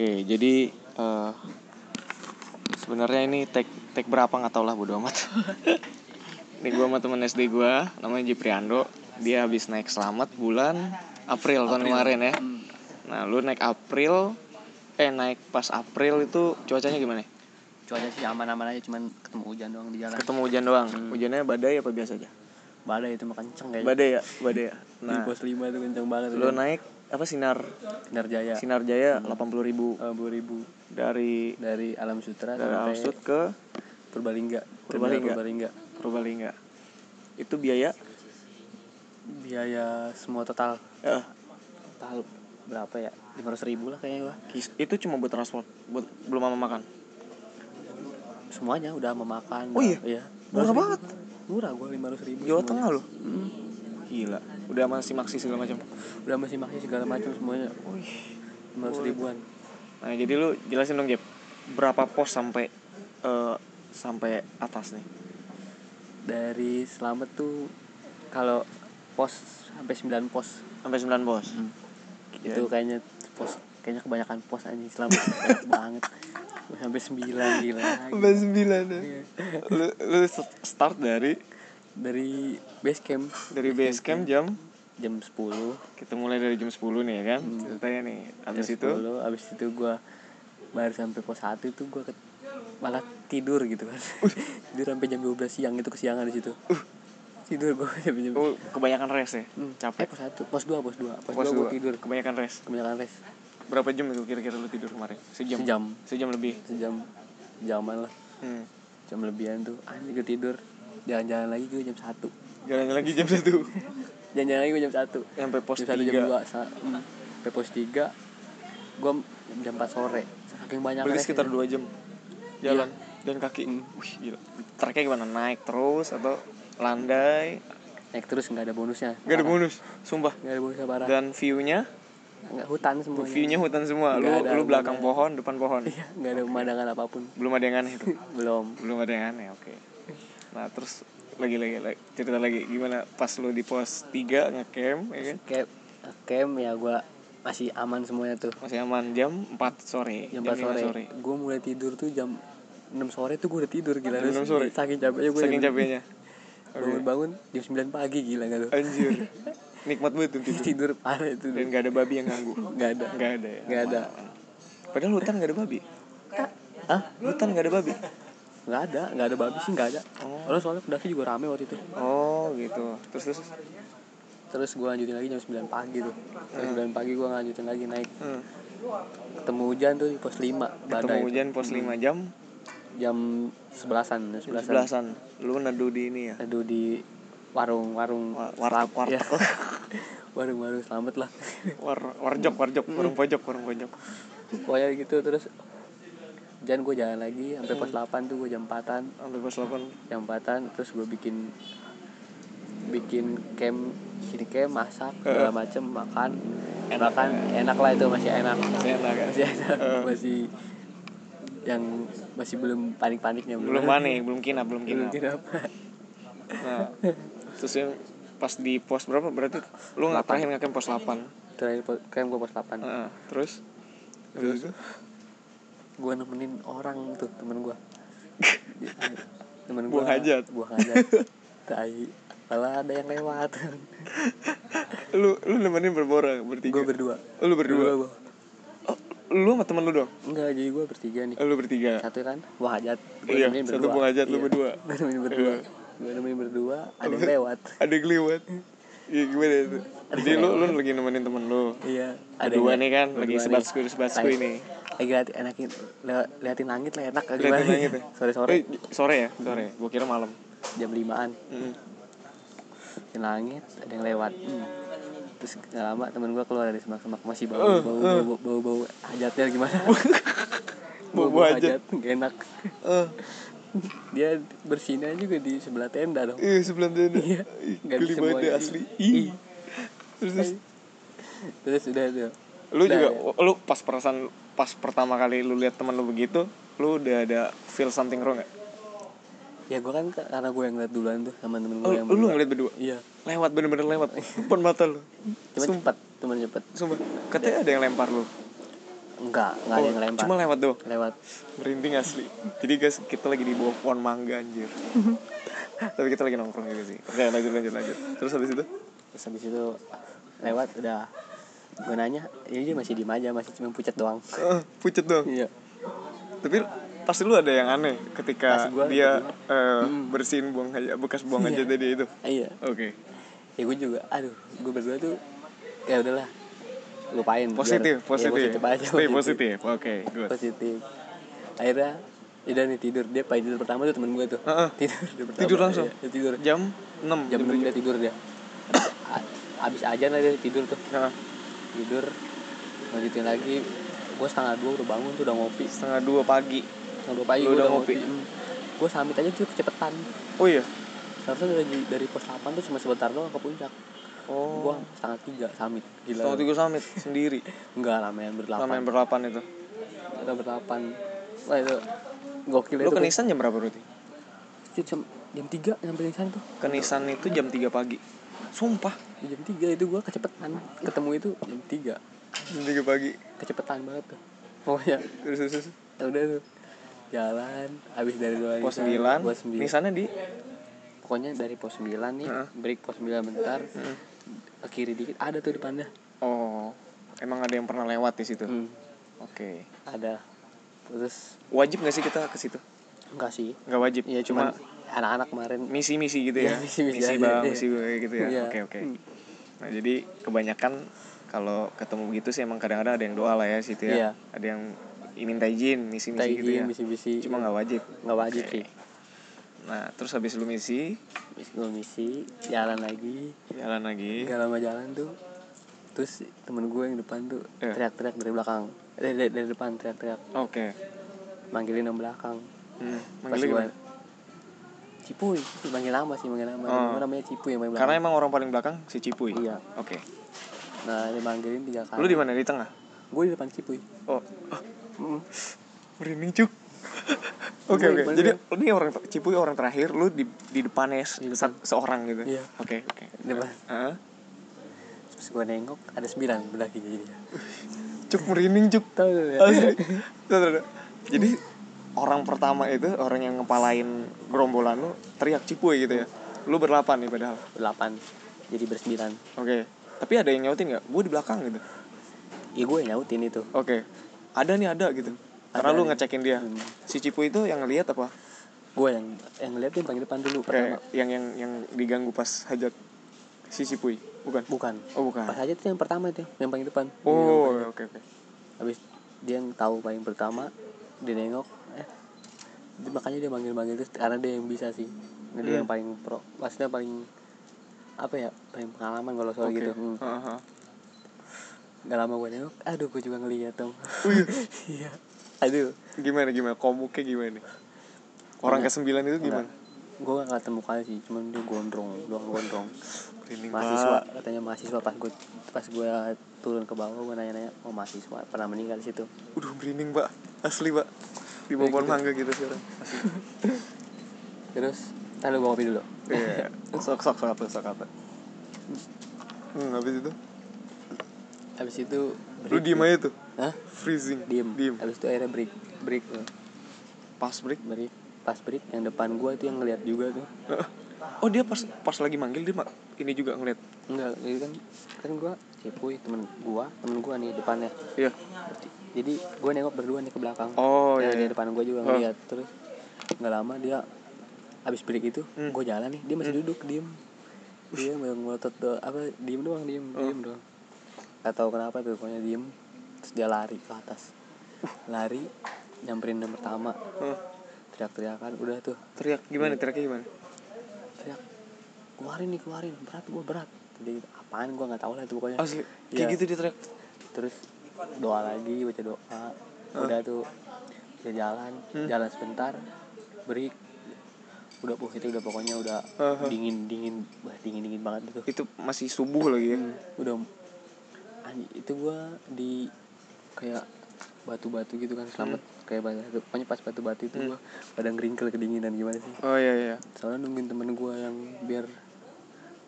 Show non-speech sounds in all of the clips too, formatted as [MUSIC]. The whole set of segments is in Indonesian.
Oke, jadi eh sebenarnya ini tag tag berapa nggak tau lah bodo amat. [LAUGHS] ini gua sama temen SD gua namanya Jipriando. Dia habis naik selamat bulan April, tahun kemarin ya. Hmm. Nah, lu naik April eh naik pas April itu cuacanya gimana? Cuaca sih aman-aman aja cuman ketemu hujan doang di jalan. Ketemu hujan doang. Hujannya badai apa biasa aja? Badai itu mah kenceng kayaknya. Badai ya, badai ya. Di Nah, pos 5 itu kenceng banget. lu naik apa sinar Sinar Jaya. sinar jaya 80.000 ribu ribu dari dari Alam Sutra dari sampai Alsut ke Purbalingga. Purbalingga. Purbalingga. Purbalingga. Itu biaya Biaya semua total eh, total berapa ya? 500 ribu lah kayaknya gua. itu cuma buat transport, buat belum sama makan. Semuanya udah memakan. Oh iya? Iya. Murah banget. Murah gua 500 ribu. Jawa semuanya. Tengah loh. Hmm. Gila. Udah masih maksi segala macam. Udah masih makai segala macam semuanya. Wih. 500 ribuan. Nah, jadi lu jelasin dong, Jep. Berapa pos sampai eh, sampai atas nih? Dari Selamat tuh kalau pos sampai 9 pos. Sampai 9 pos. Ya. Itu kayaknya pos kayaknya kebanyakan pos aja Selamat banyak [LAUGHS] banget. Sampai 9 gila. Sampai 9 ya. Iya. lu lu start dari Dari base camp. Dari base camp jam? Jam 10 kita mulai dari jam 10 nih ya kan? Ceritanya nih habis jam itu? 10, abis itu gua baru sampai pos 1 itu gua ke, malah tidur gitu kan. [LAUGHS] Tidur sampai jam 12 siang itu kesiangan di situ. Tidur gua sampai jam oh, kebanyakan rest ya? Hmm. capek? Eh, pos 1 pos 2 pos 2 pos, pos 2 gua dua. tidur. Kebanyakan rest? Kebanyakan res berapa jam itu kira-kira lu tidur kemarin? Sejam? Sejam. Sejam lebih? Sejam. Jaman lah. Hmm. jam lebihan tuh anjing gue tidur jalan-jalan lagi gue jam 1 jalan lagi jam satu. Jalan-jalan lagi gue jam 1 sampai pos jam 1 jam tiga. 2 sa- hmm. sampai pos 3 gue jam 4 sore. Saking banyak berarti sekitar dua jam jalan dan kaki. Hmm. wih gila. Treknya gimana? Naik terus atau landai? Naik terus nggak ada bonusnya. Gak ada bonus sumpah. Nggak ada bonusnya parah. Dan view-nya? Nggak hutan semuanya view-nya hutan semua. Lu Nggak ada lu belakang pohon depan pohon. Iya nggak ada pemandangan apa pun. Belum ada yang aneh itu? [LAUGHS] Belum. Belum ada yang aneh oke nah terus lagi lagi lagi. Cerita lagi. Gimana pas lu di pos 3 ngecamp ya kan? Camp camp ya gue masih aman semuanya tuh. Masih aman. Jam 4 sore. Jam 4 lima sore, gue mulai tidur tuh jam 6 sore tuh gue udah tidur gila. Jam Terus 6 sore? saking capeknya gue saking capeknya. [LAUGHS] Bangun-bangun jam 9 pagi gila gak tuh? Anjir. [LAUGHS] Nikmat banget tuh tidur. Tidur parah itu dan gak ada babi yang ganggu. Nggak ada. Nggak ada ya. Nggak ada. Padahal hutan gak ada babi. Hah? hutan gak ada babi nggak ada nggak ada babi sih nggak ada. Oh. Soalnya soalnya pendaki juga rame waktu itu. Oh gitu. Terus terus? Terus gue lanjutin lagi jam 9 pagi tuh. Jam 9 pagi gue lanjutin lagi naik. Hmm. ketemu hujan tuh di pos 5 ketemu badai hujan pos 5 jam? Jam sebelasan sebelasan. Sebelasan. Lu neduh di ini ya? Aduh di warung warung. Wa- warteg warteg ya. [LAUGHS] warung warung selamat lah. War warjok warjok. Warung pojok warung pojok. Pokoknya gitu terus jangan gue jalan lagi sampai pos 8 tuh gue jam 4an sampai pos 8 jam 4an terus gue bikin bikin camp bikin camp masak segala macem makan. Enak. makan enak lah itu masih enak. Masih enak ya masih enak. Masih yang masih belum panik-paniknya belum. Aneh belum kinap belum belum kinap. nah terus yang pas di pos berapa? Berarti lu nggak terakhir ngecamp pos 8 terakhir po- camp gue pos 8 Heeh. terus? Terus gue nemenin orang tuh temen gue [LAUGHS] temen Buang gua- hajat. buang hajat. [LAUGHS] Tai. Malah ada yang lewat. [LAUGHS] Lu lu nemenin berapa orang bertiga? Gue berdua. Oh, lu berdua? Gua. oh, lu sama temen lu dong? Enggak jadi gue bertiga nih. Oh, lu bertiga? Satu kan? Buang hajat. Oh iya, satu buang hajat, lu berdua. gue nemenin berdua. Iya. gue nemenin berdua ada yang lewat. ada yang lewat. Iya gimana itu? Jadi lu lu lagi nemenin temen lu? Iya Berdua yang- nih kan, lagi berdua Lagi- ini. Lagi liatin enakin le- liatin langit lah enak. Liatin gimana langit ya? Sore sore. Eh, sore ya? Sore. Gua kira malam. Jam limaan. Mm. di langit ada yang lewat. Hmm. terus gak lama temen gue keluar dari semak-semak masih bau Eh, bau, eh. bau bau bau hajatnya gimana? [LAUGHS] Bau- bau hajat. gak enak. Eh, dia bersinnya juga di sebelah tenda dong. Iya sebelah tenda. Iya. Nggak bisa banget deh, asli. Ih. Terus terus. Udah tuh lu Udah, juga ya. lu pas perasaan pas pertama kali lu lihat teman lu begitu lu udah ada feel something wrong gak? ya gue kan karena gue yang ngeliat duluan tuh sama temen gue Oh, yang lu berdua. ngeliat berdua iya lewat bener-bener lewat [LAUGHS] depan mata lu cuma cepet cuma cepet sumpah katanya ada yang lempar lu enggak enggak ada Oh, yang ngelempar Cuma lewat doang. lewat Merinding asli. Jadi guys, kita lagi di bawah pohon mangga anjir. [LAUGHS] Tapi kita lagi nongkrong gitu sih. Oke, lanjut lanjut lanjut. Terus habis itu? terus habis itu lewat udah gue nanya ya dia masih diem aja masih cuma pucat doang Eh, pucet dong. iya Tapi pasti lu ada yang aneh ketika gua dia ada eh, Hmm. bersihin buang aja bekas buang aja Iya. tadi itu. iya Oke. ya gue juga aduh gue berdua tuh ya udahlah lupain biar- Positif, ya, positif. positif aja Stay positif. Oke, good. positif akhirnya udah nih tidur dia paling tidur pertama tuh temen gue tuh Heeh. [LAUGHS] tidur dia pertama. Tidur langsung? Iya, dia tidur Jam 6 jam enam dia tidur dia [COUGHS] abis aja lah dia tidur tuh Nah, tidur lanjutin lagi gue setengah dua udah bangun tuh udah ngopi setengah dua pagi. setengah dua pagi gue udah ngopi? ngopi gue samit aja tuh kecepetan Oh iya. seharusnya dari dari pos 8 tuh cuma sebentar doang ke puncak Oh. gue setengah tiga samit gila Setengah tiga summit sendiri. [LAUGHS] enggak ramean berdelapan Sama yang berlapan itu. kita berdelapan wah itu gokil Lu itu ke jam berapa berarti? Jam jam tiga nyampe Nisan tuh Ke Nisan itu jam 3 pagi. Sumpah, Di jam tiga itu gue kecepetan ketemu itu jam tiga jam 3 pagi. kecepetan banget tuh pokoknya Terus terus. terus. ya udah tuh jalan habis dari dua Pos 9. pos 9 Nisannya di pokoknya dari pos 9 nih Heeh. break pos 9 bentar ke kiri dikit ada tuh depannya Oh, emang ada yang pernah lewat di situ. hmm, Oke. ada terus Wajib gak sih kita ke situ? enggak sih Nggak wajib. Iya cuma anak-anak kemarin misi-misi gitu ya. Iya, misi-misi aja, bang, iya. misi gue gitu ya. Iya. Oke, oke. Hmm. Nah, jadi kebanyakan kalau ketemu begitu sih emang kadang-kadang ada yang doa lah ya situ ya. Iya. Ada yang minta izin, misi-misi gitu ya. misi-misi. Cuma nggak wajib. nggak wajib Oke. sih Nah, terus habis lu misi, habis gue misi jalan lagi jalan lagi. Gak lama jalan tuh Terus temen gue yang depan tuh Iya. Teriak-teriak dari belakang dari, dari, dari depan teriak-teriak Oke. Manggilin yang belakang Hmm, Pas manggilnya gue gimana? Cipuy Manggil nama sih manggil nama Oh. Gue namanya Cipuy yang Karena emang orang paling belakang si Cipuy. Iya Oke. Nah dia manggilin tiga kali Lu di mana? Di tengah? Gue di depan Cipuy Oh, Mm. merinding cuk. [LAUGHS] Oke oke. Jadi ya? ini orang Cipuy orang terakhir, lu di di depannya se- Di depan. seorang gitu. Iya. Oke oke. Di depan Heeh. Terus gue nengok ada sembilan belah jadi Cuk merinding cuk. Tahu ya? Jadi orang pertama itu orang yang ngepalain gerombolan lu teriak Cipuy gitu ya. Lu berlapan nih padahal. Delapan Jadi bersembilan Oke. Tapi ada yang nyautin nggak? Gue di belakang gitu. Ya gue nyautin itu Oke. Ada nih ada gitu. Karena Ada lu nih. ngecekin dia. Hmm. Si Cipuy itu yang ngelihat apa? Gue yang yang ngeliat dia paling depan dulu pertama yang yang yang diganggu pas hajat si Cipuy. Bukan. Bukan Oh bukan. Pas aja tuh yang pertama itu yang paling depan Oh oke oke. habis dia yang tahu paling pertama dia nengok makanya dia manggil manggil terus karena dia yang bisa sih dia Hmm. yang paling pro maksudnya paling apa ya paling pengalaman kalau soal Oke. gitu hmm. Heeh. gak lama gue nengok aduh gue juga ngeliat dong Wih, [LAUGHS] iya aduh gimana gimana? Komuknya gimana? Orang ke sembilan itu gimana? gue gak ngeliat mukanya sih cuman dia gondrong doang gondrong mahasiswa Pak. katanya mahasiswa pas gue pas gue turun ke bawah gue nanya nanya oh mahasiswa pernah meninggal di situ Udah merinding pak. Asli pak. Di Kayak pohon gitu. mangga gitu sekarang. [LAUGHS] Terus lalu gue ngopi dulu Iya. [LAUGHS] Sok sok sok apa sok apa. Hmm, habis itu habis itu lu break diem tuh. aja tuh. Hah? Freezing. diem Diem. habis itu akhirnya break break tuh. Pas break. break pas break yang depan gua itu yang ngeliat juga tuh Oh dia pas pas lagi manggil dia mak ini juga ngeliat. enggak jadi kan kan gua cipuy temen gua temen gua nih depannya Iya. jadi gua nengok berdua nih ke belakang Oh ya, iya. di depan gua juga Oh. ngeliat terus nggak lama dia habis break itu Hmm. gua jalan nih dia masih duduk diem dia yang ngotot apa diem doang diem Oh. diem doang gak tahu kenapa tuh pokoknya diem terus dia lari ke atas lari nyamperin yang pertama Oh, teriak-teriakan udah tuh teriak gimana? Teriaknya gimana? teriak keluarin nih keluarin berat gua berat jadi apaan gua nggak tahu lah itu pokoknya Asli. Kayak Iya. gitu dia teriak. terus doa lagi baca doa udah tuh dia jalan Hmm. jalan sebentar break udah puh itu udah pokoknya udah Aha. dingin dingin wah dingin dingin banget itu Itu masih subuh lagi ya. Hmm, udah itu gua di kayak batu-batu gitu kan selamat kayak batu pokoknya pas batu-batu itu Hmm. gua pada ngeringkel kedinginan gimana sih Oh iya iya. soalnya nungguin temen gua yang biar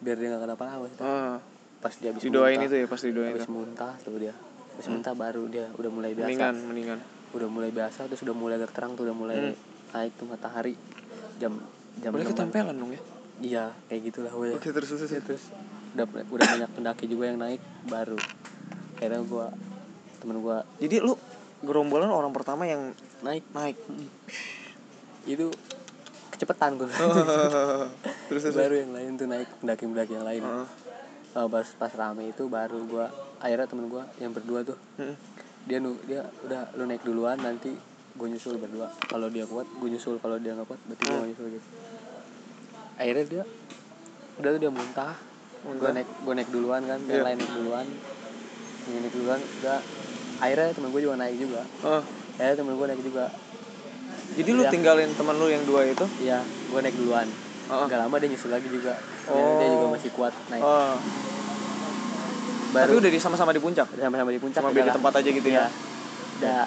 biar dia nggak kenapa-napa sih. Oh, pas dia habis didoain muntah, itu ya pas didoain habis itu. muntah tuh dia. Masih mentah baru dia udah mulai biasa. Mendingan mendingan. Udah mulai biasa terus udah mulai agak terang tuh udah mulai Hmm. naik tuh matahari. Jam jam boleh enaman. ketempelan dong ya? Iya kayak gitulah gue oke terus terus Ya, terus udah udah banyak pendaki juga yang naik baru. Akhirnya gua temen gua jadi lu gerombolan orang pertama yang naik. naik. Itu kecepatan tuh [LAUGHS] terus terus. Baru yang lain tuh naik pendaki pendaki yang lain. Oh, pas pas rame itu baru gua akhirnya temen gua yang berdua tuh Mm. dia nu dia udah lu naik duluan nanti gue nyusul berdua. Kalau dia kuat gue nyusul kalau dia nggak kuat berarti gue Hmm. nyusul gitu. Akhirnya dia udah tuh dia muntah. Gue Muntah. naik gue naik duluan kan Iya. yang lain naik duluan. Yang naik duluan udah. Akhirnya temen gue juga naik juga. Oh, akhirnya temen gue naik juga jadi lu Iya. tinggalin teman lu yang dua itu iya gue naik duluan Oh. Gak lama dia nyusul lagi juga Oh. dia juga masih kuat naik oh. tapi baru udah di sama-sama di puncak sama-sama di puncak cuma beda lah. tempat aja gitu Iya. ya udah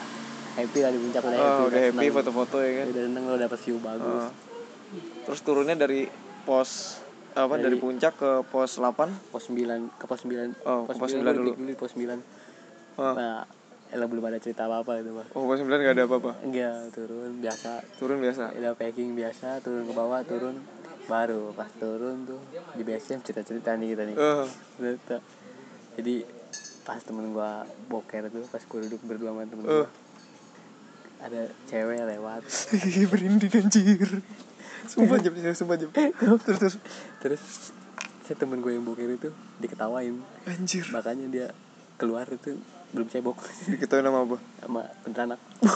happy lah di puncak udah happy oh udah happy foto-foto ya kan udah seneng lo dapet view bagus Oh. terus turunnya dari pos apa dari, Dari- puncak ke pos 8 pos 9 ke pos 9 Oh, ke pos 9 gua dulu. di- di pos 9 oh, nah elah belum ada cerita apa apa itu mah oh pos 9 gak ada apa-apa? Enggak turun biasa. Turun biasa? Udah packing biasa turun ke bawah turun. Baru pas turun tuh di base camp cerita cerita nih kita nih. Oh. Cerita. jadi pas temen gua boker tuh pas gua duduk berdua sama temen Oh. gua ada cewek lewat. [LAUGHS] Berinding anjir. Sumpah jam sumpah jam [LAUGHS] terus terus. Terus si temen gue yang boker itu diketawain. Anjir. Makanya dia keluar itu belum cebok. [LAUGHS] Diketahui nama apa? Sama kuntilanak [LAUGHS]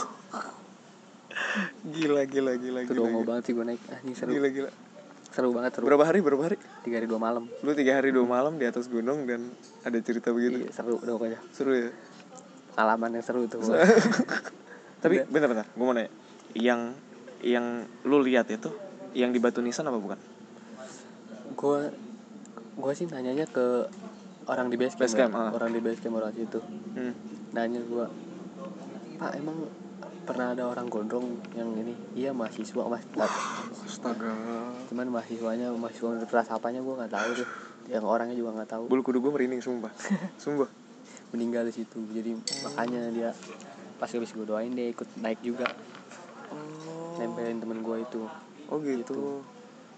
gila gila gila itu gila, gila. banget sih gue naik. Anjing seru. Gila gila. Seru banget seru. Berapa hari berapa hari? Tiga hari dua malam. Lu tiga hari dua malam di atas gunung dan ada cerita begitu? Iya, seru udah pokoknya seru ya? Pengalaman yang seru tuh [LAUGHS] tapi Udah. bentar bentar. Gue mau nanya. Yang yang lu lihat itu yang di batu nisan apa bukan? Gue gue sih nanyanya ke orang di base camp, Base camp, ya. ah. orang di base camp orang situ hmm. nanya gue pak emang pernah ada orang gondrong yang ini? Iya mahasiswa mas. Astaga. Cuman mahasiswanya mahasiswa universitas apanya gue nggak tahu tuh. Yang orangnya juga nggak tahu. Bulu kudu gue merinding sumpah. [LAUGHS] Sumpah. Meninggal di situ. Jadi makanya dia pas habis gue doain dia ikut naik juga. Oh. Nempelin temen gue itu. Oh gitu.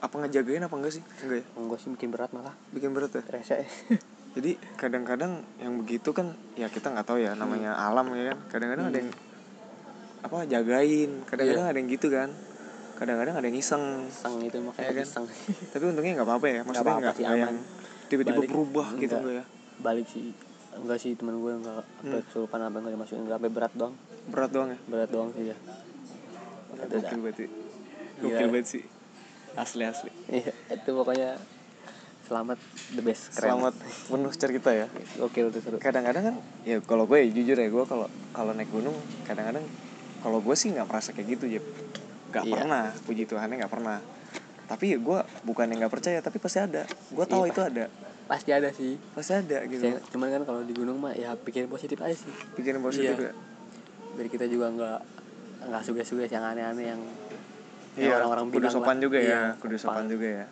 Apa ngejagain apa enggak sih? Enggak ya? Gue sih bikin berat malah. Bikin berat ya? Rese [LAUGHS] jadi kadang-kadang yang begitu kan ya kita nggak tahu ya namanya alam ya kan. Kadang-kadang ada yang apa jagain. Kadang-kadang ada yang gitu kan. Kadang-kadang ada yang iseng. Sang itu Iya makanya kan? iseng. [LAUGHS] Tapi untungnya nggak apa-apa ya. Maksudnya nggak sih, yang aman. tiba-tiba Balik. berubah gitu Enggak. enggak ya? Balik sih enggak sih temen gue enggak sampai Hmm. kesurupan apa enggak dimasukin enggak sampai berat doang. Berat doang ya? Berat doang sih ya. Gokil berarti Gila. gokil banget sih. Asli asli. Iya, itu pokoknya selamat the best keren. Selamat penuh cerita ya. Gokil tuh seru. Kadang-kadang kan ya kalau gue ya, jujur ya gue kalau kalau naik gunung kadang-kadang kalau gue sih nggak merasa kayak gitu Jep. Nggak Iya. pernah puji Tuhannya nggak pernah. Tapi ya gue bukan yang nggak percaya tapi pasti ada. Gue tahu Iya, itu ada. pasti ada sih. Pasti ada gitu. Saya- cuman kan kalau di gunung mah ya pikirin positif aja sih. Bikin positif Iya. ya biar kita juga nggak nggak suges-suges yang aneh-aneh yang yang Iya, orang-orang kudu bilang sopan lah. juga ya, Iya, kudu sopan. juga ya.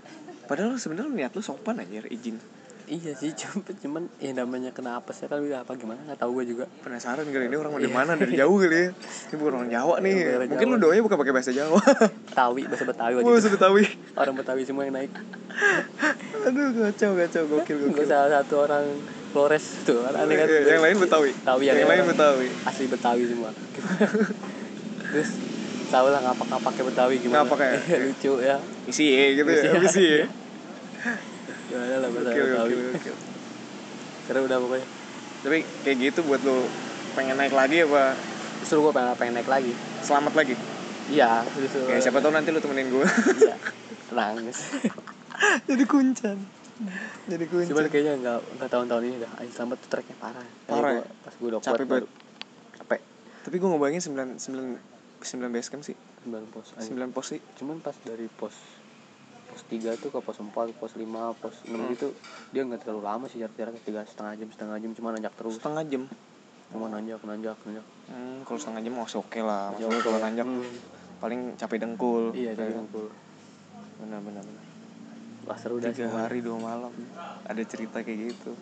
Padahal sebenarnya niat lu sopan aja izin. iya sih [LAUGHS] cuman cuman ya namanya kena apes ya kan udah apa gimana nggak tahu gue juga Penasaran kali ini orang dari Iya. mana dari jauh kali ya. Ini bukan orang Jawa nih. Orang Mungkin Jawa. lu doanya bukan pakai bahasa Jawa. [LAUGHS] Betawi bahasa Betawi Wah, itu. Betawi. orang Betawi semua yang naik [LAUGHS] Aduh, kacau kacau gokil gue gokil. salah satu orang Flores tuh kan aneh kan Iya, yang lain Betawi. Betawi yang, yang lain orang- Betawi. asli Betawi semua terus tahu lah ngapak-ngapaknya Betawi gimana Ngapak ya? Iya, lucu ya Isi ya gitu ya. Isi ya. Gimana lah bahasa Gokil Betawi gokil gokil. seru udah pokoknya Tapi kayak gitu buat lu pengen naik lagi apa justru gue pengen pengen naik lagi selamat lagi? iya Ya siapa tahu nanti lu temenin gue. iya nangis [LAUGHS] Jadi kuncan. Jadi kuncan. cuman kayaknya nggak nggak tahun-tahun ini dah Ayo selamat tuh treknya parah Parah Kayaknya ya? gua- pas gue udah Capek kuat baru capek Tapi gue ngebayangin 9 9 9 base camp sih. sembilan pos anjing. 9 pos sih. cuman pas dari pos pos tiga tuh ke pos empat pos lima pos enam Hmm. gitu dia nggak terlalu lama sih jarak jaraknya tiga setengah jam setengah jam cuma nanjak terus Setengah jam. cuma nanjak nanjak nanjak Hmm, kalau setengah jam masih oke lah. Ya, Maksudnya oke kalau lah. nanjak Hmm. paling capek dengkul. iya Ya. ngumpul Benar benar benar. wah seru dah Tiga semua hari dua malam ada cerita kayak gitu.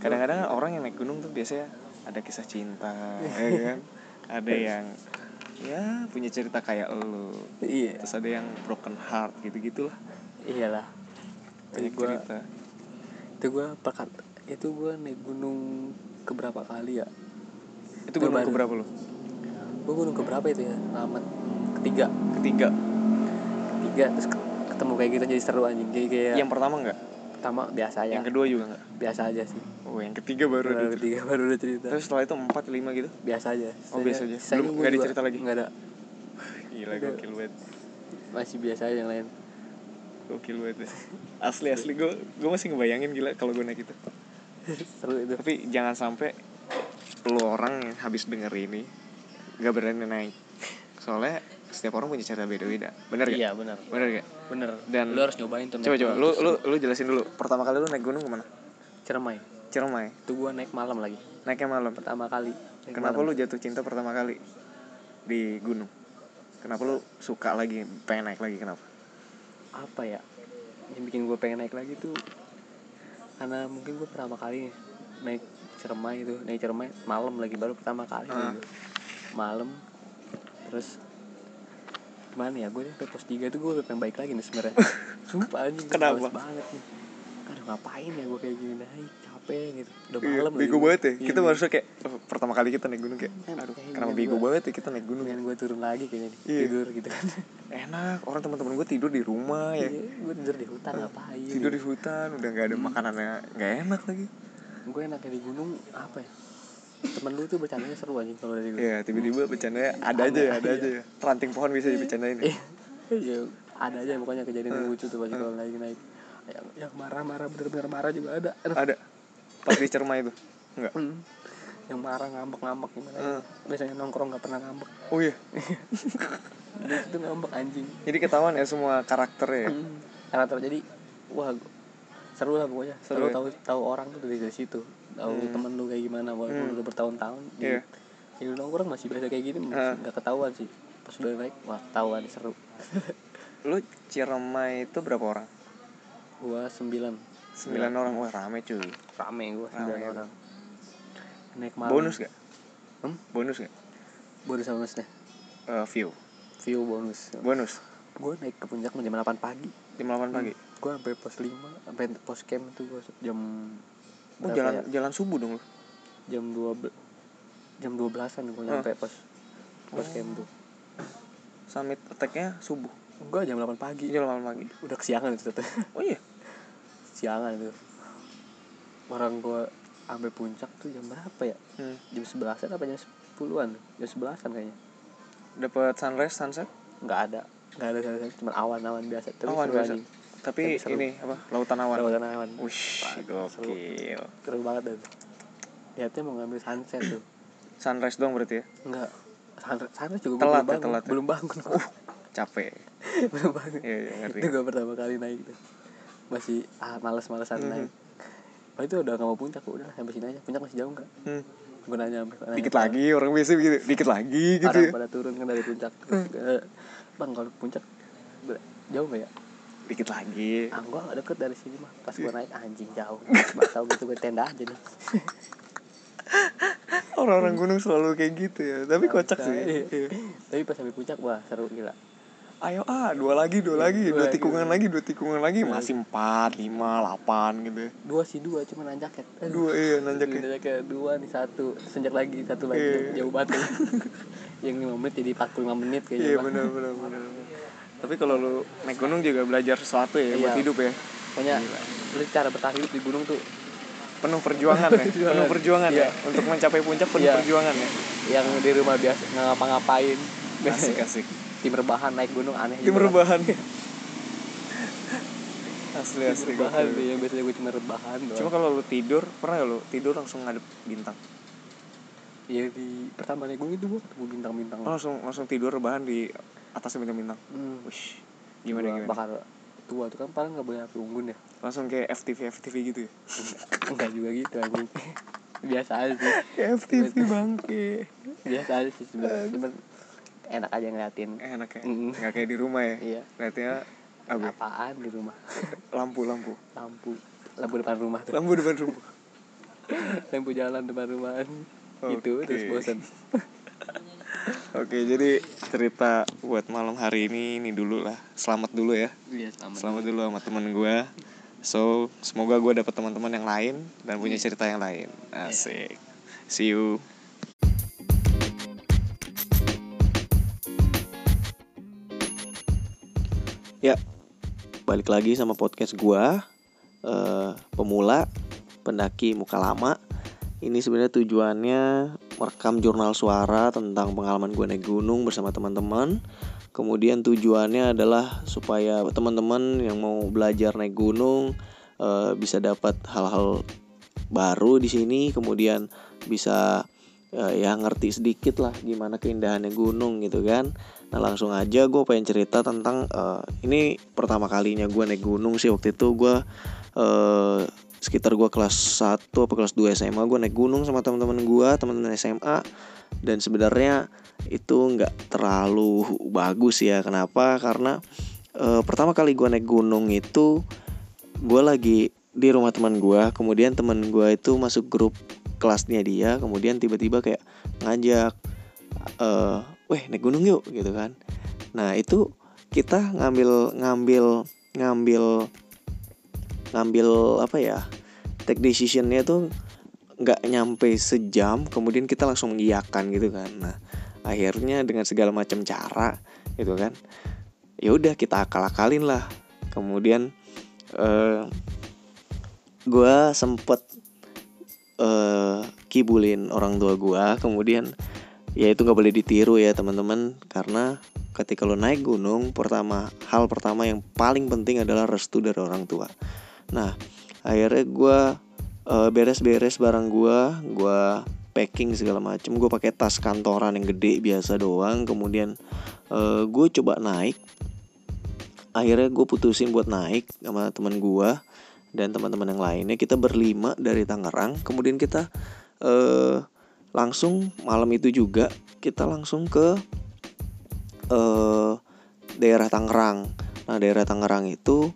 Kadang-kadang orang yang naik gunung tuh biasanya ada kisah cinta ya kan ada yang ya punya cerita kayak lo iya terus ada yang broken heart gitu gitulah iyalah. Banyak itu gua cerita. Itu gua pekat itu gua naik gunung keberapa kali ya? Itu gunung baru. keberapa lo gua gunung keberapa itu ya? Selamat ketiga. Ketiga. Ketiga terus ke- ketemu kayak gitu jadi seru anjing. Jadi kayak yang pertama enggak pertama biasa aja. Yang kedua juga enggak biasa aja sih. Oh yang ketiga baru ada ketiga baru udah cerita. Terus setelah itu empat lima gitu? Biasa aja. Oh, biasa aja. Belum- nggak ada cerita lagi? nggak ada. Gila gokil banget. Masih biasa aja yang lain gokil banget ya. asli asli. Gue gue masih ngebayangin gila kalau gue naik itu. Seru itu. Tapi jangan sampai lu orang yang habis denger ini gak berani naik. Soalnya setiap orang punya cara beda-beda. Bener gak? iya benar bener gak? bener. Dan- lu harus nyobain tuh coba coba. lu lu lu jelasin dulu. Pertama kali lu naik gunung ke mana? Ciremai Ciremai itu gua naik malam lagi. Naiknya malam? Pertama kali. Naik kenapa malam. lu jatuh cinta pertama kali di gunung? kenapa lu suka lagi pengen naik lagi? Kenapa? Apa ya yang bikin gue pengen naik lagi tuh karena mungkin gue pertama kali naik Ciremai itu naik Ciremai malam lagi baru pertama kali gitu. malam terus gimana ya gue sampai pos 3 tuh gue udah pengen baik lagi nih sebenarnya [LAUGHS] sumpah anjing Kenapa? banget nih aduh ngapain ya gue kayak gini naik capek gitu udah Iya, malam bego banget ya. Iya, Kita iya. harusnya kayak oh, pertama kali kita naik gunung kayak Kan, aduh, kenapa bego banget ya kita naik gunung. Mendingan gue turun lagi kayaknya nih Iya. tidur gitu kan Enak, orang teman-teman gue tidur di rumah ya. iya gue tidur di hutan ngapain Tidur di hutan, udah nggak ada makanannya, nggak enak lagi. gue enaknya di gunung apa ya temen lu tuh bercandanya seru anjing kalau dari gunung Iya, tiba-tiba bercandanya ada aja ya, ada aja ya. Ranting pohon bisa dibercandain ya. Iya, ada aja pokoknya kejadian yang lucu tuh pasti Hmm. kalau lagi naik yang, yang marah-marah bener-bener marah juga ada. Ada. Pas di Cermai itu. Enggak. Hmm. yang marah ngambek-ngambek gimana ya. Hmm. biasanya nongkrong nggak pernah ngambek Oh iya. [LAUGHS] dia itu ngambek anjing Jadi ketahuan ya semua karakternya ya. Hmm. karena terjadi wah seru lah pokoknya Seru seru ya? tahu tahu orang tuh dari, dari situ tahu Hmm. temen lu kayak gimana walaupun Hmm. udah bertahun-tahun Iya. jadi lu nongkrong masih biasa kayak gini masih Ah. nggak ketahuan sih pas udah naik wah ketahuan seru [LAUGHS] Lu Ciremai itu berapa orang? gua sembilan Sembilan orang. Wah, rame cuy. rame gua Rame sembilan orang naik malam Bonus gak? Hmm? Bonus gak? bonus sama maksudnya Eh, view. View bonus Bonus. gue naik ke puncak jam 8 pagi Jam 8 pagi. gue sampai pos 5 sampai pos camp tuh gue jam Oh, jalan ya? jalan subuh dong lu. jam 2 jam 12-an gue Ah. nyampe pos pos Oh. camp tuh Summit attack-nya subuh. gue jam 8 pagi Jam 8 pagi. udah kesiangan itu ternyata. [LAUGHS] Oh iya. siangan itu orang gue sampai puncak tuh jam berapa ya Hmm. jam 11-an apa jam 10-an jam 11-an kayaknya Dapat sunrise, sunset. nggak ada nggak ada sekali, cuma awan-awan biasa terus Awan biasa. Tapi Tapi seru. ini apa? Lautan awan. Lautan awan Wush, gokil. seru banget dan lihatnya mau ngambil sunset tuh Sunrise dong berarti ya. enggak sunrise, sunrise juga Telat belum ya, bangun telat ya. belum bangun Capek. [LAUGHS] belum bangun Iya, iya, ngerti. itu gue pertama kali naik tuh masih ah males-malesan Mhm. naik Oh itu udah gak mau puncak udah sampai sini aja puncak masih jauh nggak Hmm. Gue nanya nanya Dikit ke lagi orang biasa begitu. Dikit lagi gitu orang ya. pada turun kan dari puncak eh, bang kalau puncak jauh nggak ya Dikit lagi. ah gua nggak deket dari sini mah pas Iya. gue naik anjing jauh nggak tahu gitu gue tenda aja nih Orang-orang gunung selalu kayak gitu ya. Tapi kocak sih. Iya. Iya. tapi pas sampai puncak wah seru gila Ayo ah, dua lagi, dua lagi, Dua dua lagi. tikungan lagi, dua tikungan lagi, masih empat, lima, delapan gitu. ya. dua sih dua cuma nanjak ya Dua iya nanjaknya. nanjaknya dua nih satu senjak lagi satu lagi Iya. jauh banget [LAUGHS] yang 5 menit jadi 45 menit kayaknya Iya benar benar benar. Tapi kalau lu naik gunung juga belajar sesuatu ya buat Iya. hidup ya. pokoknya lu cara bertahan hidup di gunung tuh Penuh perjuangan ya. [LAUGHS] Penuh perjuangan ya. Iya. Untuk mencapai puncak penuh Iya. perjuangan ya. yang di rumah biasa ngapa-ngapain Asik asik. [LAUGHS] tim rebahan naik gunung aneh Tim juga. rebahan. [LAUGHS] asli tim asli. rebahan tuh yang biasanya gue cuma rebahan doang. Cuma kalau lu tidur, pernah gak lu tidur langsung ngadep bintang? ya di pertama naik gunung itu gue ketemu bintang-bintang Oh, langsung langsung tidur rebahan di atas bintang-bintang. hmm. Wish. Gimana gimana? bakal tua tuh kan paling nggak boleh api unggun ya Langsung kayak FTV FTV gitu ya. [LAUGHS] enggak juga gitu anjing [LAUGHS] biasa aja sih FTV bangke. biasa aja sih sebenarnya enak aja ngeliatin Enak ya. Mm. Nggak kayak di rumah ya. iya Lihatnya apa? ya? apaan di rumah [LAUGHS] Lampu lampu. lampu lampu depan rumah tuh Lampu depan rumah. [LAUGHS] lampu jalan depan rumah gitu terus bosan [LAUGHS] Oke, jadi cerita buat malam hari ini ini dulu lah. Selamat dulu ya. iya selamat Selamat dulu sama temen gue. So, semoga gue dapet teman-teman yang lain dan punya cerita yang lain. Asik. See you. Ya, balik lagi sama podcast gua eh pemula pendaki muka lama. Ini sebenarnya tujuannya merekam jurnal suara tentang pengalaman gue naik gunung bersama teman-teman. Kemudian tujuannya adalah supaya teman-teman yang mau belajar naik gunung eh, bisa dapat hal-hal baru di sini. Kemudian bisa eh, ya ngerti sedikit lah gimana keindahannya gunung gitu kan Nah langsung aja gue pengen cerita tentang eh, ini pertama kalinya gue naik gunung sih waktu itu. Gue eh, sekitar gue kelas 1 apa kelas 2 SMA gue naik gunung sama teman-teman gue teman-teman SMA dan sebenarnya itu nggak terlalu bagus ya. Kenapa? Karena eh, pertama kali gue naik gunung itu gue lagi di rumah teman gue kemudian teman gue itu masuk grup kelasnya dia. Kemudian tiba-tiba kayak ngajak eh weh naik gunung yuk gitu kan. Nah itu kita ngambil ngambil ngambil ngambil apa ya take decisionnya tuh nggak nyampe sejam kemudian kita langsung mengiyakan gitu kan. Nah akhirnya dengan segala macam cara gitu kan ya udah kita akal-akalin lah. Kemudian eh gue sempet eh kibulin orang tua gue kemudian ya itu nggak boleh ditiru ya teman-teman. Karena ketika lo naik gunung pertama hal pertama yang paling penting adalah restu dari orang tua. Nah akhirnya gue eh, beres-beres barang gue gue packing segala macem. Gue pakai tas kantoran yang gede biasa doang. Kemudian eh, gue coba naik. Akhirnya gue putusin buat naik sama teman gue dan teman-teman yang lainnya. Kita berlima dari Tangerang. Kemudian kita eh langsung malam itu juga kita langsung ke eh daerah Tangerang nah daerah Tangerang itu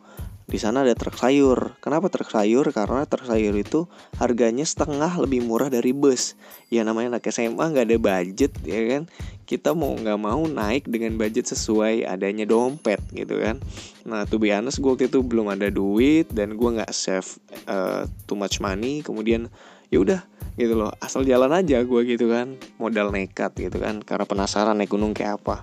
di sana ada truk sayur. Kenapa truk sayur? Karena truk sayur itu harganya setengah lebih murah dari bus. Ya namanya anak SMA nggak ada budget ya kan. Kita mau nggak mau naik dengan budget sesuai adanya dompet gitu kan. Nah tuh be honest gue waktu itu belum ada duit dan gue nggak save uh, too much money. Kemudian ya udah gitu loh. Asal jalan aja gue gitu kan. Modal nekat gitu kan. Karena penasaran naik gunung kayak apa.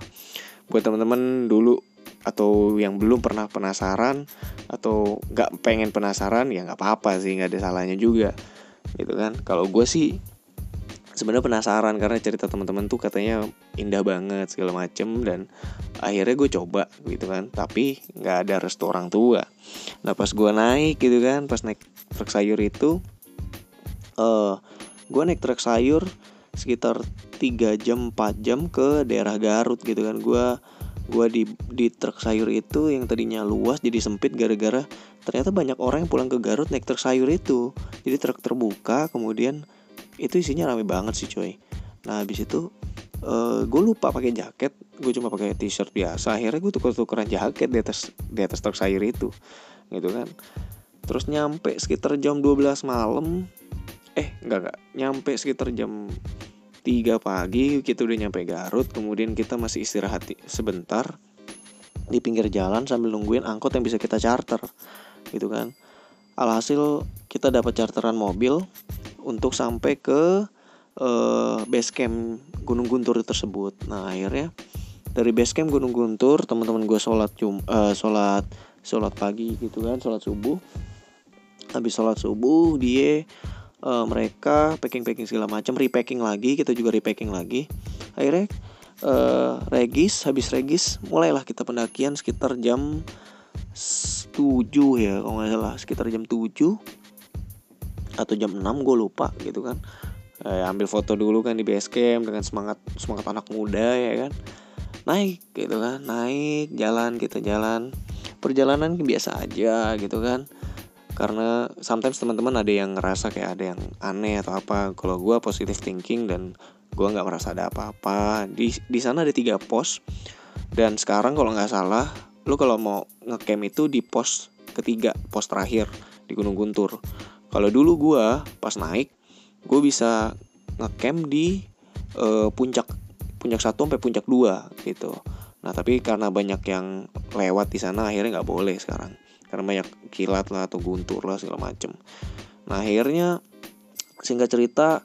Buat teman-teman dulu atau yang belum pernah penasaran atau nggak pengen penasaran ya nggak apa-apa sih nggak ada salahnya juga. Gitu kan. Kalau gue sih sebenarnya penasaran karena cerita teman-teman tuh katanya indah banget segala macem dan akhirnya gue coba gitu kan. Tapi nggak ada restu orang tua. Nah pas gue naik gitu kan pas naik truk sayur itu eh gue naik truk sayur sekitar 3 jam 4 jam ke daerah Garut gitu kan. Gue gue di di truk sayur itu yang tadinya luas jadi sempit gara-gara ternyata banyak orang yang pulang ke Garut naik truk sayur itu. Jadi truk terbuka kemudian itu isinya rame banget sih coy. Nah habis itu uh, gue lupa pakai jaket. Gue cuma pakai t-shirt biasa. Akhirnya gue tuker-tukeran jaket di atas di atas truk sayur itu gitu kan. Terus nyampe sekitar jam 12 malam eh enggak enggak nyampe sekitar jam 3 pagi kita udah nyampe Garut kemudian kita masih istirahat sebentar di pinggir jalan sambil nungguin angkot yang bisa kita charter gitu kan. Alhasil kita dapat charteran mobil untuk sampai ke uh, base camp Gunung Guntur tersebut. Nah akhirnya dari base camp Gunung Guntur teman-teman gue sholat jum uh, sholat sholat pagi gitu kan sholat subuh. Habis sholat subuh dia uh, mereka packing packing segala macam repacking lagi kita juga repacking lagi. Akhirnya uh, regis habis regis mulailah kita pendakian sekitar jam 7 ya kalau nggak salah. Sekitar jam 7 atau jam 6 gue lupa gitu kan. Eh, ambil foto dulu kan di base camp dengan semangat semangat anak muda ya kan. Naik gitu kan. Naik jalan kita jalan. Perjalanan biasa aja gitu kan karena sometimes teman-teman ada yang ngerasa kayak ada yang aneh atau apa. Kalau gue positive thinking dan gue nggak merasa ada apa-apa. Di di sana ada tiga pos dan sekarang kalau nggak salah lu kalau mau ngecamp itu di pos ketiga pos terakhir di Gunung Guntur. Kalau dulu gue pas naik gue bisa ngecamp di uh, puncak puncak satu sampai puncak dua gitu. Nah tapi karena banyak yang lewat di sana akhirnya nggak boleh sekarang karena banyak kilat lah atau guntur lah segala macem. Nah akhirnya singkat cerita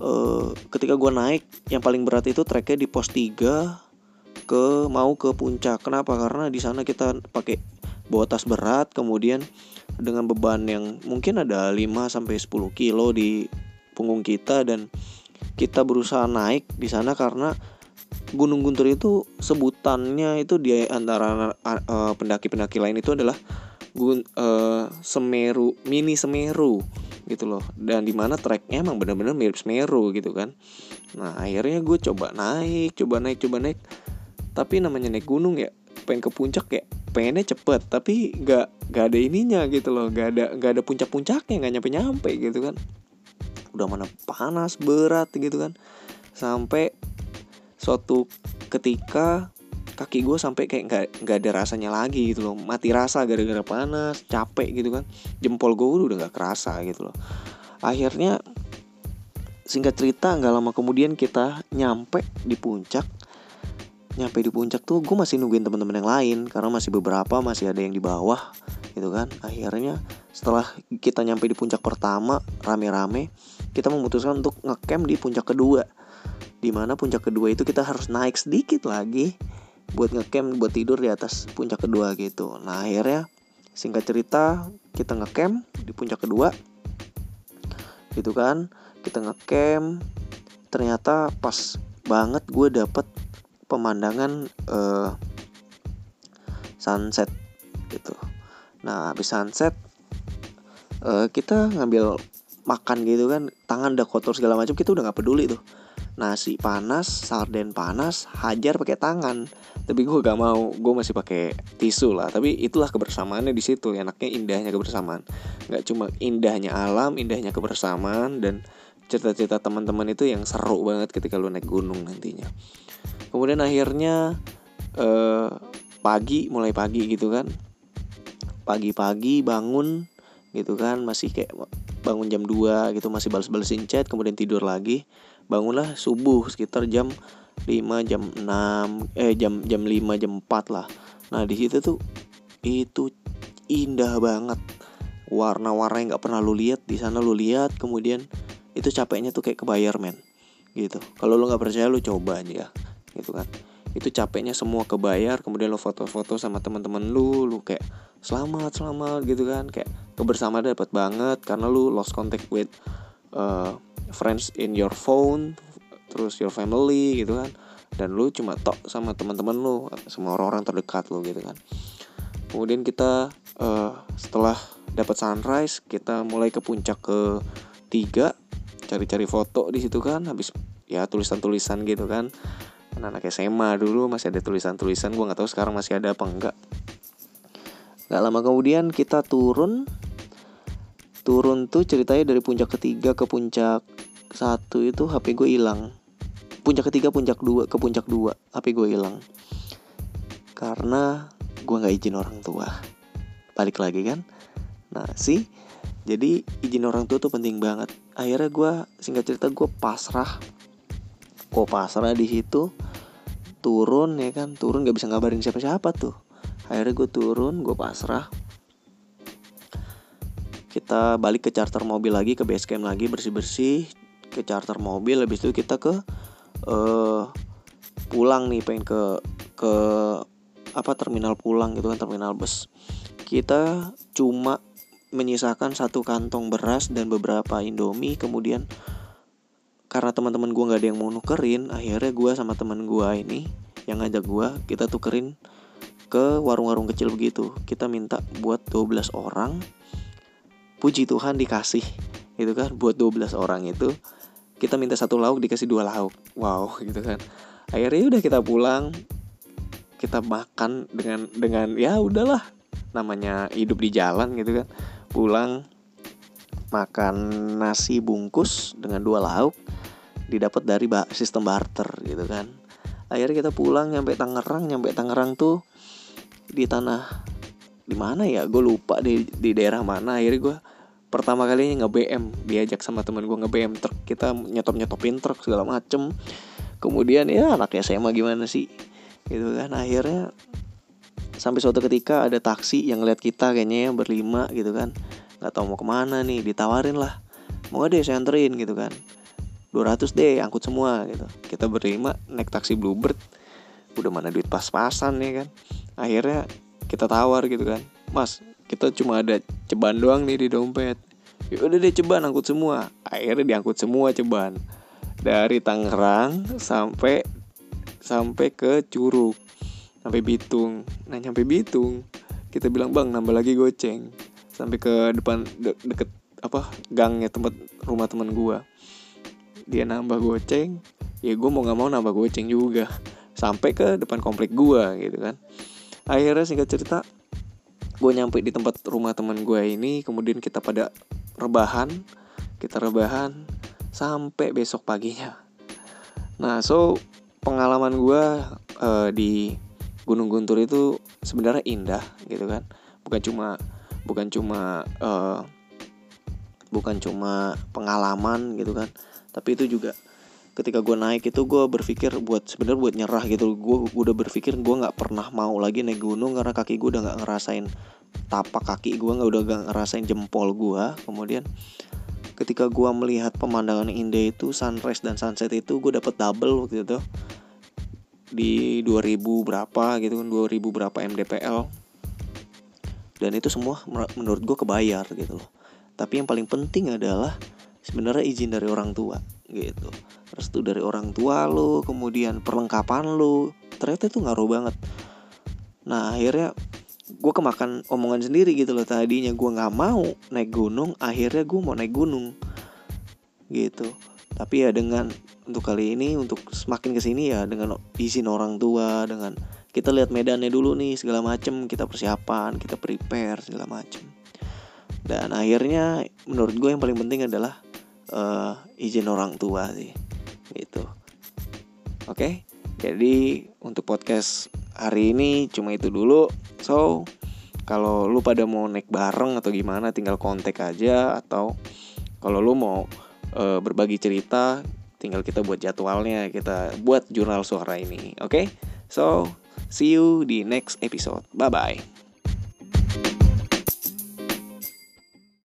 uh, ketika gue naik yang paling berat itu treknya di pos 3 ke mau ke puncak. Kenapa? Karena di sana kita pakai bawa tas berat kemudian dengan beban yang mungkin ada 5 sampai 10 kilo di punggung kita dan kita berusaha naik di sana karena Gunung Guntur itu sebutannya itu di antara uh, pendaki-pendaki lain itu adalah gun, uh, Semeru mini Semeru gitu loh. Dan di mana treknya emang bener-bener mirip Semeru gitu kan. Nah akhirnya gue coba naik coba naik coba naik. Tapi namanya naik gunung ya pengen ke puncak ya pengennya cepet. Tapi nggak nggak ada ininya gitu loh. Nggak ada nggak ada puncak-puncaknya nggak nyampe nyampe gitu kan. Udah mana panas berat gitu kan. Sampai suatu ketika kaki gue sampai kayak nggak nggak ada rasanya lagi gitu loh. Mati rasa gara-gara panas capek gitu kan. Jempol gue udah nggak kerasa gitu loh. Akhirnya singkat cerita nggak lama kemudian kita nyampe di puncak. Nyampe di puncak tuh gue masih nungguin teman-teman yang lain karena masih beberapa masih ada yang di bawah gitu kan. Akhirnya setelah kita nyampe di puncak pertama rame-rame kita memutuskan untuk ngecamp di puncak kedua. Di mana puncak kedua itu kita harus naik sedikit lagi buat ngecamp buat tidur di atas puncak kedua gitu. Nah akhirnya singkat cerita kita ngecamp di puncak kedua gitu kan? Kita ngecamp ternyata pas banget gue dapet pemandangan uh, sunset gitu. Nah habis sunset uh, kita ngambil makan gitu kan tangan udah kotor segala macam kita udah nggak peduli tuh nasi panas sarden panas hajar pakai tangan. Tapi gue gak mau gue masih pakai tisu lah. Tapi itulah kebersamaannya di situ enaknya indahnya kebersamaan. Nggak cuma indahnya alam indahnya kebersamaan dan cerita-cerita teman-teman itu yang seru banget ketika lu naik gunung nantinya. Kemudian akhirnya eh, pagi mulai pagi gitu kan. Pagi-pagi bangun gitu kan masih kayak bangun jam 2 gitu masih balas-balesin chat kemudian tidur lagi bangunlah subuh sekitar jam 5 jam 6 eh jam jam 5 jam 4 lah. Nah di situ tuh itu indah banget. Warna-warna yang nggak pernah lu lihat di sana lu lihat kemudian itu capeknya tuh kayak kebayar men. Gitu. Kalau lu nggak percaya lu coba aja gitu kan. Itu capeknya semua kebayar kemudian lo foto-foto sama teman-teman lu lu kayak selamat selamat gitu kan. Kayak kebersamaan dapat banget karena lu lost contact with uh, friends in your phone terus your family gitu kan. Dan lu cuma tok sama teman-teman lu sama orang-orang terdekat lu gitu kan. Kemudian kita uh, setelah dapat sunrise kita mulai ke puncak ke tiga cari-cari foto di situ kan. Habis ya tulisan-tulisan gitu kan. Anak-anak SMA dulu masih ada tulisan-tulisan gue nggak tahu sekarang masih ada apa enggak. Nggak lama kemudian kita turun turun tuh ceritanya dari puncak ketiga ke puncak satu itu HP gue hilang. Puncak ketiga puncak dua ke puncak dua HP gue hilang. Karena gue nggak izin orang tua. Balik lagi kan? Nah sih jadi izin orang tua tuh penting banget. Akhirnya gue singkat cerita gue pasrah. Kok pasrah di situ. Turun ya kan? Turun gak bisa ngabarin siapa-siapa tuh. Akhirnya gue turun gue pasrah kita balik ke charter mobil lagi ke base camp lagi bersih-bersih ke charter mobil. Habis itu kita ke uh, pulang nih pengen ke ke apa terminal pulang gitu kan terminal bus. Kita cuma menyisakan satu kantong beras dan beberapa indomie. Kemudian karena teman-teman gue nggak ada yang mau nukerin akhirnya gue sama teman gue ini yang ngajak gue kita tukerin ke warung-warung kecil begitu. Kita minta buat 12 orang puji Tuhan dikasih gitu kan? Buat 12 orang itu kita minta satu lauk dikasih dua lauk. Wow [LAUGHS] gitu kan? Akhirnya udah kita pulang kita makan dengan dengan ya udahlah namanya hidup di jalan gitu kan? Pulang makan nasi bungkus dengan dua lauk didapat dari sistem barter gitu kan? Akhirnya kita pulang nyampe Tangerang nyampe Tangerang tuh di tanah di mana ya? Gue lupa di di daerah mana. Akhirnya gue pertama kalinya nge BM diajak sama temen gue nge BM truk. Kita nyetop nyetopin truk segala macem. Kemudian ya anaknya SMA gimana sih? Gitu kan. Akhirnya sampai suatu ketika ada taksi yang ngeliat kita kayaknya ya berlima gitu kan. Nggak tahu mau ke mana nih ditawarin lah. Mau deh saya anterin gitu kan. 200 deh angkut semua gitu. Kita berlima naik taksi Bluebird. Udah mana duit pas-pasan ya kan. Akhirnya kita tawar gitu kan. Mas kita cuma ada ceban doang nih di dompet. Ya udah deh ceban angkut semua. Akhirnya diangkut semua ceban. Dari Tangerang sampai sampai ke Curug. Sampai Bitung. Nah nyampe Bitung kita bilang bang nambah lagi goceng. Sampai ke depan de deket apa gangnya tempat rumah teman gua. Dia nambah goceng. Ya gue mau nggak mau nambah goceng juga. Sampai ke depan komplek gua gitu kan. Akhirnya singkat cerita gue nyampe di tempat rumah teman gue ini kemudian kita pada rebahan kita rebahan sampai besok paginya. Nah so pengalaman gue uh, di Gunung Guntur itu sebenarnya indah gitu kan. Bukan cuma bukan cuma uh, bukan cuma pengalaman gitu kan. Tapi itu juga ketika gue naik itu gue berpikir buat sebenarnya buat nyerah gitu. Gue udah berpikir gue nggak pernah mau lagi naik gunung karena kaki gue udah nggak ngerasain tapak kaki gue nggak udah gak ngerasain jempol gue kemudian ketika gue melihat pemandangan indah itu sunrise dan sunset itu gue dapet double waktu itu. Di 2000 berapa gitu kan 2000 berapa mdpl dan itu semua menurut gue kebayar gitu loh. Tapi yang paling penting adalah sebenarnya izin dari orang tua gitu. Restu dari orang tua lo kemudian perlengkapan lo ternyata itu ngaruh banget. Nah akhirnya gue kemakan omongan sendiri gitu loh tadinya gue nggak mau naik gunung akhirnya gue mau naik gunung gitu. Tapi ya dengan untuk kali ini untuk semakin ke sini ya dengan izin orang tua dengan kita lihat medannya dulu nih segala macem kita persiapan kita prepare segala macem. Dan akhirnya menurut gue yang paling penting adalah uh, izin orang tua sih gitu oke okay? jadi untuk podcast hari ini cuma itu dulu so kalau lu pada mau naik bareng atau gimana tinggal kontak aja atau kalau lu mau uh, berbagi cerita tinggal kita buat jadwalnya kita buat jurnal suara ini oke okay? so see you di next episode bye bye